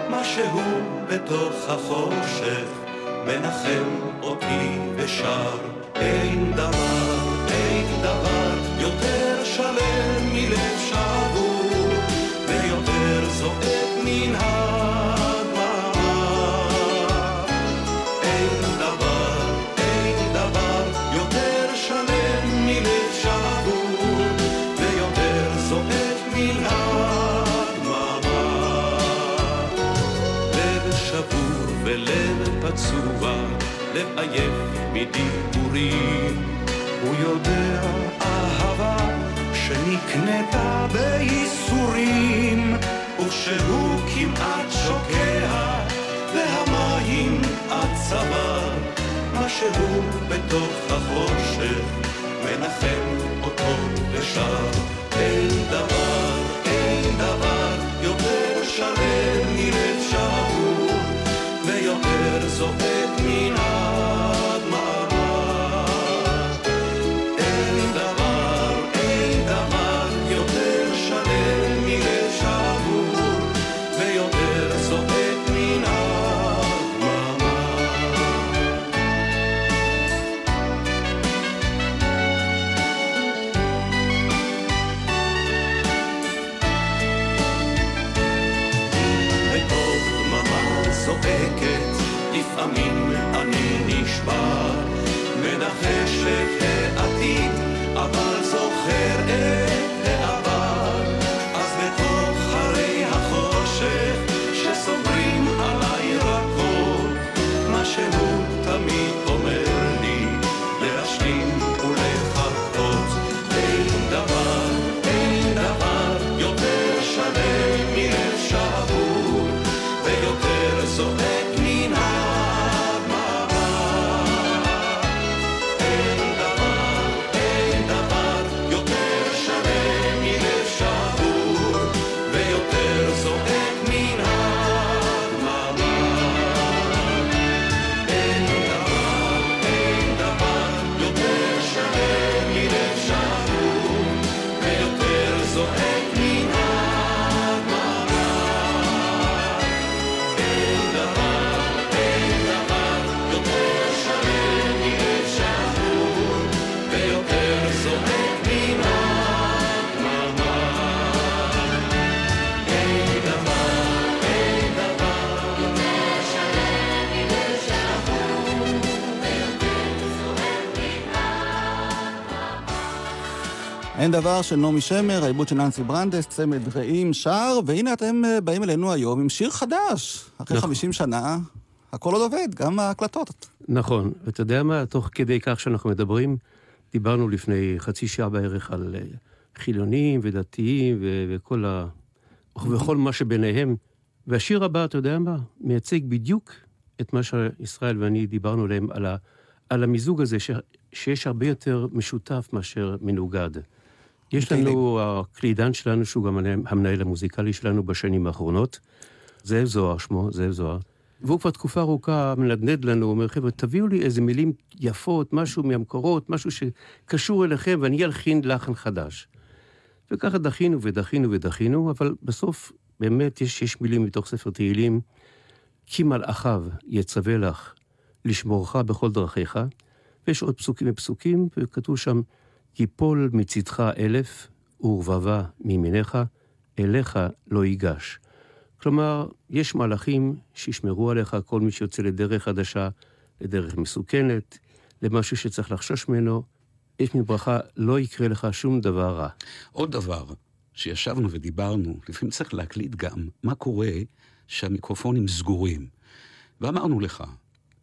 מה שהוא בתוך החושך מנחם אותי ושר, אין דבר, אין דבר. לב עייף מדיבורים. הוא יודע אהבה שנקנתה בייסורים, וכשהוא כמעט שוקע, והמים עד צוואר, משהו בתוך החושך מנחם אותו ושר. אין דבר, אין דבר של נעמי שמר, העיבוד של ננסי ברנדס, צמד רעים שר, והנה אתם אה, באים אלינו היום עם שיר חדש. אחרי נכון. 50 שנה, הכל עוד עובד, גם ההקלטות. נכון, ואתה יודע מה, תוך כדי כך שאנחנו מדברים, דיברנו לפני חצי שעה בערך על אה, חילונים ודתיים ו- וכל ה... וכל מה שביניהם. והשיר הבא, אתה יודע מה, מייצג בדיוק את מה שישראל ואני דיברנו עליהם, על, ה... על המיזוג הזה, ש... שיש הרבה יותר משותף מאשר מנוגד. יש לנו, הקלידן שלנו, שהוא גם המנהל המוזיקלי שלנו בשנים האחרונות, זאב זוהר שמו, זאב זוהר. והוא כבר תקופה ארוכה מנדנד לנו, אומר, חבר'ה, תביאו לי איזה מילים יפות, משהו מהמקורות, משהו שקשור אליכם, ואני אלחין לחן חדש. וככה דחינו ודחינו ודחינו, אבל בסוף באמת יש, יש מילים מתוך ספר תהילים, כי מלאכיו יצווה לך לשמורך בכל דרכיך, ויש עוד פסוקים ופסוקים, וכתוב שם, יפול מצדך אלף ורבבה מימיניך, אליך לא ייגש. כלומר, יש מלאכים שישמרו עליך, כל מי שיוצא לדרך חדשה, לדרך מסוכנת, למשהו שצריך לחשוש ממנו, יש מברכה, לא יקרה לך שום דבר רע. עוד דבר, שישבנו ודיברנו, לפעמים צריך להקליט גם מה קורה שהמיקרופונים סגורים. ואמרנו לך,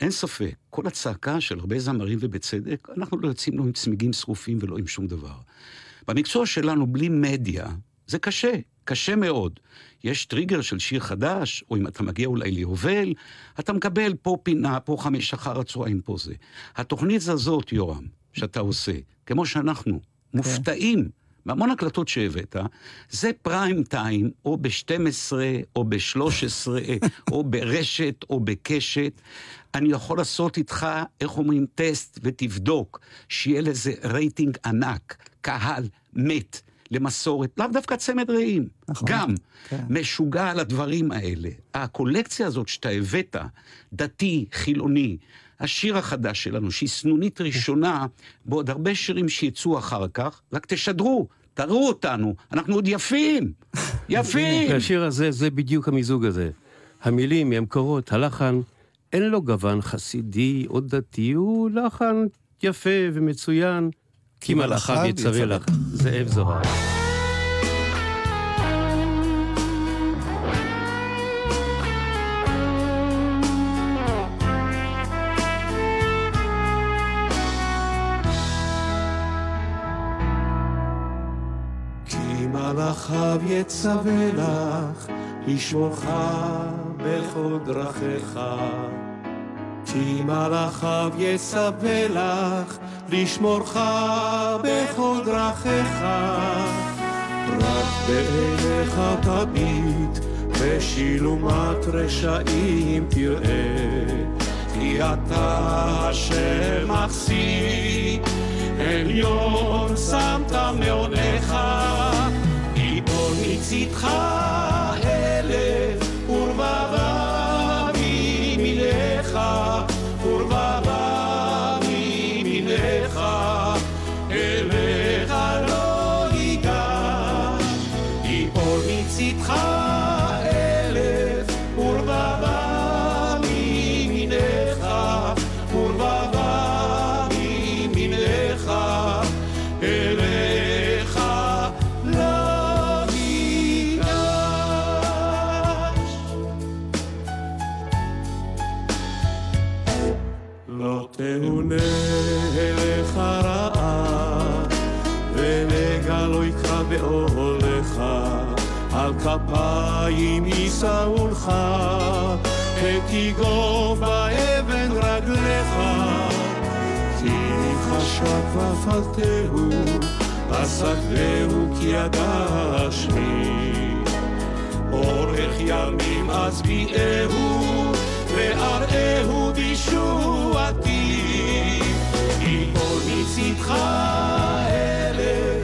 אין ספק, כל הצעקה של הרבה זמרים ובצדק, אנחנו לא יוצאים לו עם צמיגים שרופים ולא עם שום דבר. במקצוע שלנו, בלי מדיה, זה קשה, קשה מאוד. יש טריגר של שיר חדש, או אם אתה מגיע אולי ליובל, אתה מקבל פה פינה, פה חמש אחר הצהריים, פה זה. התוכנית הזאת, יורם, שאתה עושה, כמו שאנחנו, מופתעים מהמון הקלטות שהבאת, זה פריים טיים, או ב-12, או ב-13, או ברשת, או בקשת. אני יכול לעשות איתך, איך אומרים, טסט, ותבדוק, שיהיה לזה רייטינג ענק, קהל מת. למסורת, לאו דווקא צמד רעים, נכון, גם כן. משוגע על הדברים האלה. הקולקציה הזאת שאתה הבאת, דתי, חילוני, השיר החדש שלנו, שהיא סנונית ראשונה, בעוד הרבה שירים שיצאו אחר כך, רק תשדרו, תראו אותנו, אנחנו עוד יפים, [laughs] יפים. והשיר הזה, זה בדיוק המיזוג הזה. המילים מהמקורות, הלחן, אין לו גוון חסידי או דתי, הוא לחן יפה ומצוין. כי מלאכיו יצווה לך, זאב זוהר. מלאכיו יצווה לך, לשמורך בכל דרכיך. כי מלאכיו יצווה לך, לשמורך בכל דרכיך. רק בעיניך תביט, בשילומת רשעים תראה. כי אתה השם מחזיק, עליון שמת מעונך, מצידך אלף אפיים יישאולך, ותיגוב באבן רגליך. כי חשק ופלתהו, עסקתהו כי ידע השמי. אורך ימים אז ביאהו, ואראהו בישועתי. כי פה ניסיתך אלה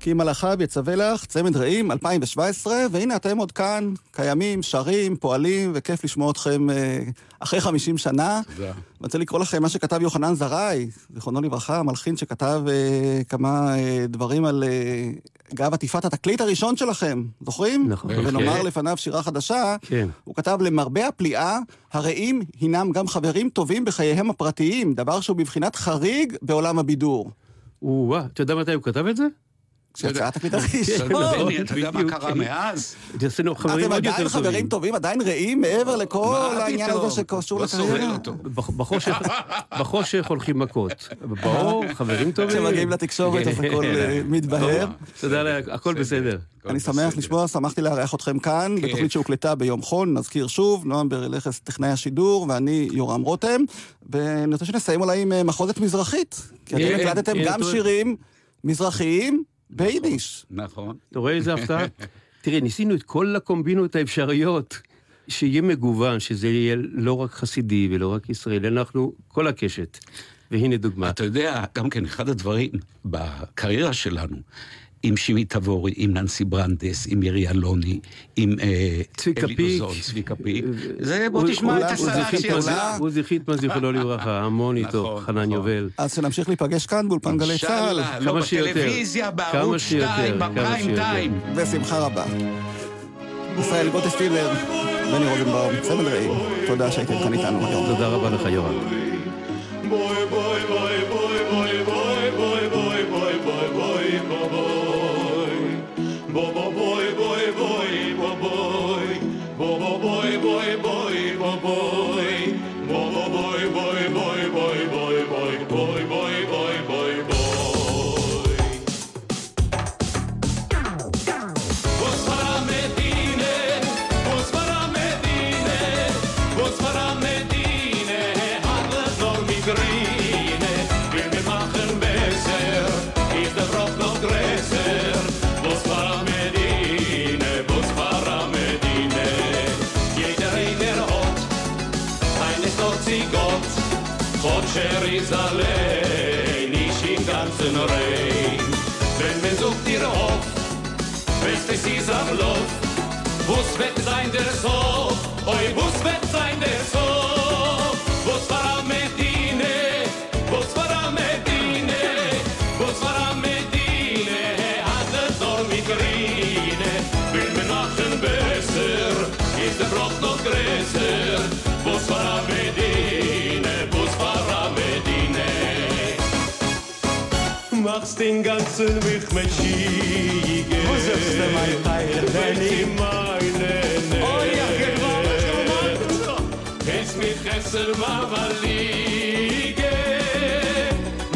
כי מלאכיו יצווה לך, צמד רעים, 2017, והנה אתם עוד כאן, קיימים, שרים, פועלים, וכיף לשמוע אתכם אה, אחרי 50 שנה. תודה. אני רוצה לקרוא לכם מה שכתב יוחנן זרעי, זיכרונו לברכה, המלחין שכתב אה, כמה אה, דברים על אה, גב עטיפת התקליט הראשון שלכם, זוכרים? נכון. ונאמר כן. לפניו שירה חדשה. כן. הוא כתב, למרבה הפליאה, הרעים הינם גם חברים טובים בחייהם הפרטיים, דבר שהוא בבחינת חריג בעולם הבידור. או-אה, אתה יודע מתי הוא כתב את זה? כן, הראשון. נכון, בני, אתה יודע מה בדיוק, קרה כן. מאז? עשינו חברים אתם עוד עדיין יותר חברים טובים. טובים, עדיין רעים, מעבר לכל העניין? הזה שקשור לא לקריירה? בחושך, [laughs] בחושך הולכים מכות. באור, חברים טובים. כשמגיעים לתקשורת אז הכל אה, מתבהר. תודה לאל, הכל בסדר. אני שמח לשמוע, שמחתי לארח אתכם כאן, כיף. בתוכנית שהוקלטה ביום חול, נזכיר שוב, נועם ברלכס, טכנאי השידור, ואני יורם רותם, ואני רוצה שנסיים אולי עם אה, מחוזת מזרחית, כי אתם כן, הקלטתם כן, גם. שירים מזרחיים ביידיש. נכון. אתה רואה איזה הפתעה? [laughs] תראה, ניסינו את כל הקומבינות האפשריות, שיהיה מגוון, שזה יהיה לא רק חסידי ולא רק ישראלי, אנחנו כל הקשת. והנה דוגמה. אתה יודע, גם כן, אחד הדברים בקריירה שלנו, עם שימי תבורי, עם ננסי ברנדס, עם מירי אלוני, עם אה, צביקה אלי פיק. צביקה פיק. זה, בוא הוא- תשמע את חיטמן, הזאת. עוזי חיטמן, זיכרונו לברכה, המון איתו, נכון, חנן נכון. יובל. אז שנמשיך להיפגש כאן באולפן גלי צה"ל, לא כמה שיותר. בטלוויזיה, בערוץ שיותר, 2, כמה בפריים. טיים. בשמחה רבה. ישראל גוטסטילר, בני רוזנבאום, צמד רעים, תודה שהייתם כאן איתנו היום. תודה רבה לך, יורם. Boy, boy, boy, boy, boy, Oh boy. Jerusalem, nicht im ganzen Reich. Wenn man sucht ihr Hof, best ist am Lauf. Bus wird sein der Sof, eu Bus wird sein der den ganzen Weg mit Schiege. Wo sagst du, mein Teil, wenn ich- meine Oh ja, genau, Es mit Kessel Mama liege,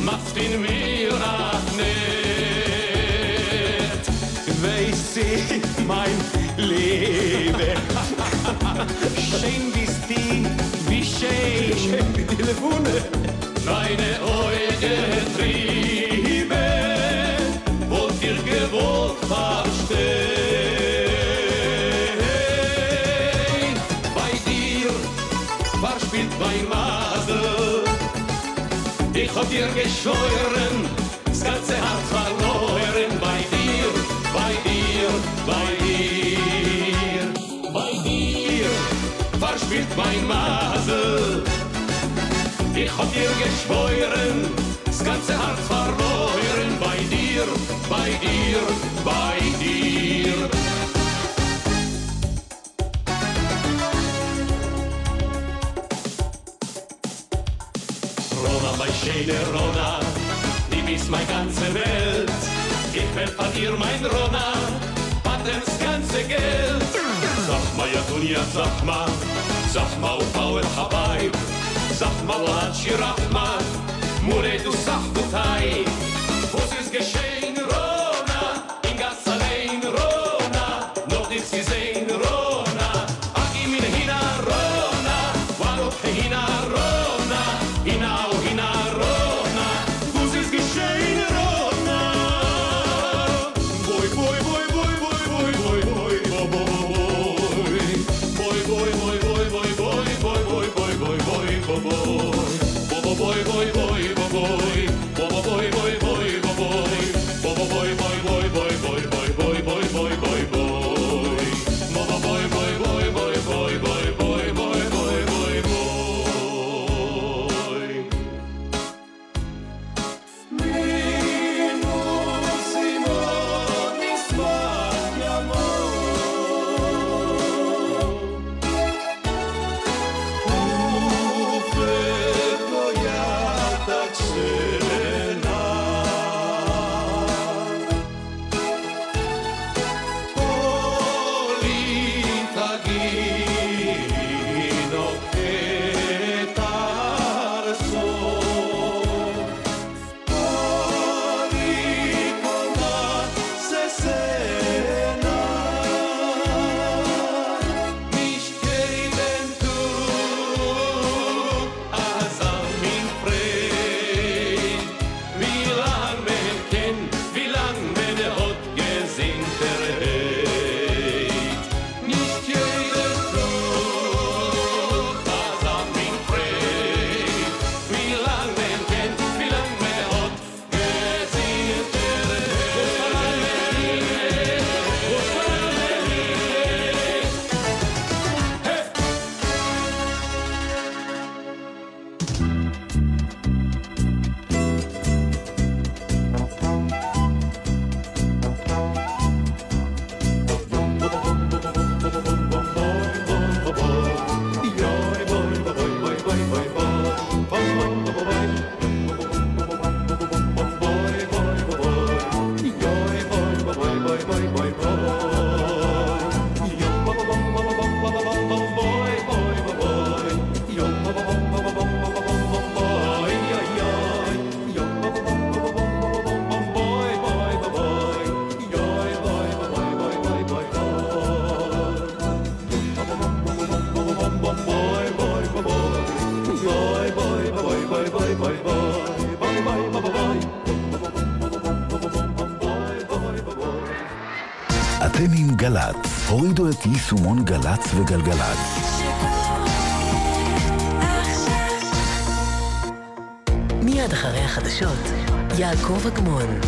machst in mir ach nicht. Weiß ich, mein Leben. Schön bist du, wie schön. Schön die Telefone. Deine Augen triebe, Bei dir verspielt mein Madel, ich hab dir geschworen, das ganze Herz verloren. Bei dir, bei dir, bei dir, bei dir verspielt mein Madel. Ich hab dir geschworen, das ganze Herz verloren bei dir, bei dir. Mein schöne Rona, die bist meine ganze Welt. Ich dir mein Rona, Patens ganze Geld. Sag mal, ja, Dunja, sag mal, sag mal, Paul Habaib. Sag mal, Hatschi Rahman, Mure, du Sachbutai. Was ist geschehen, הורידו את יישומון גל"צ וגלגלצ. אחרי החדשות, יעקב אגמון.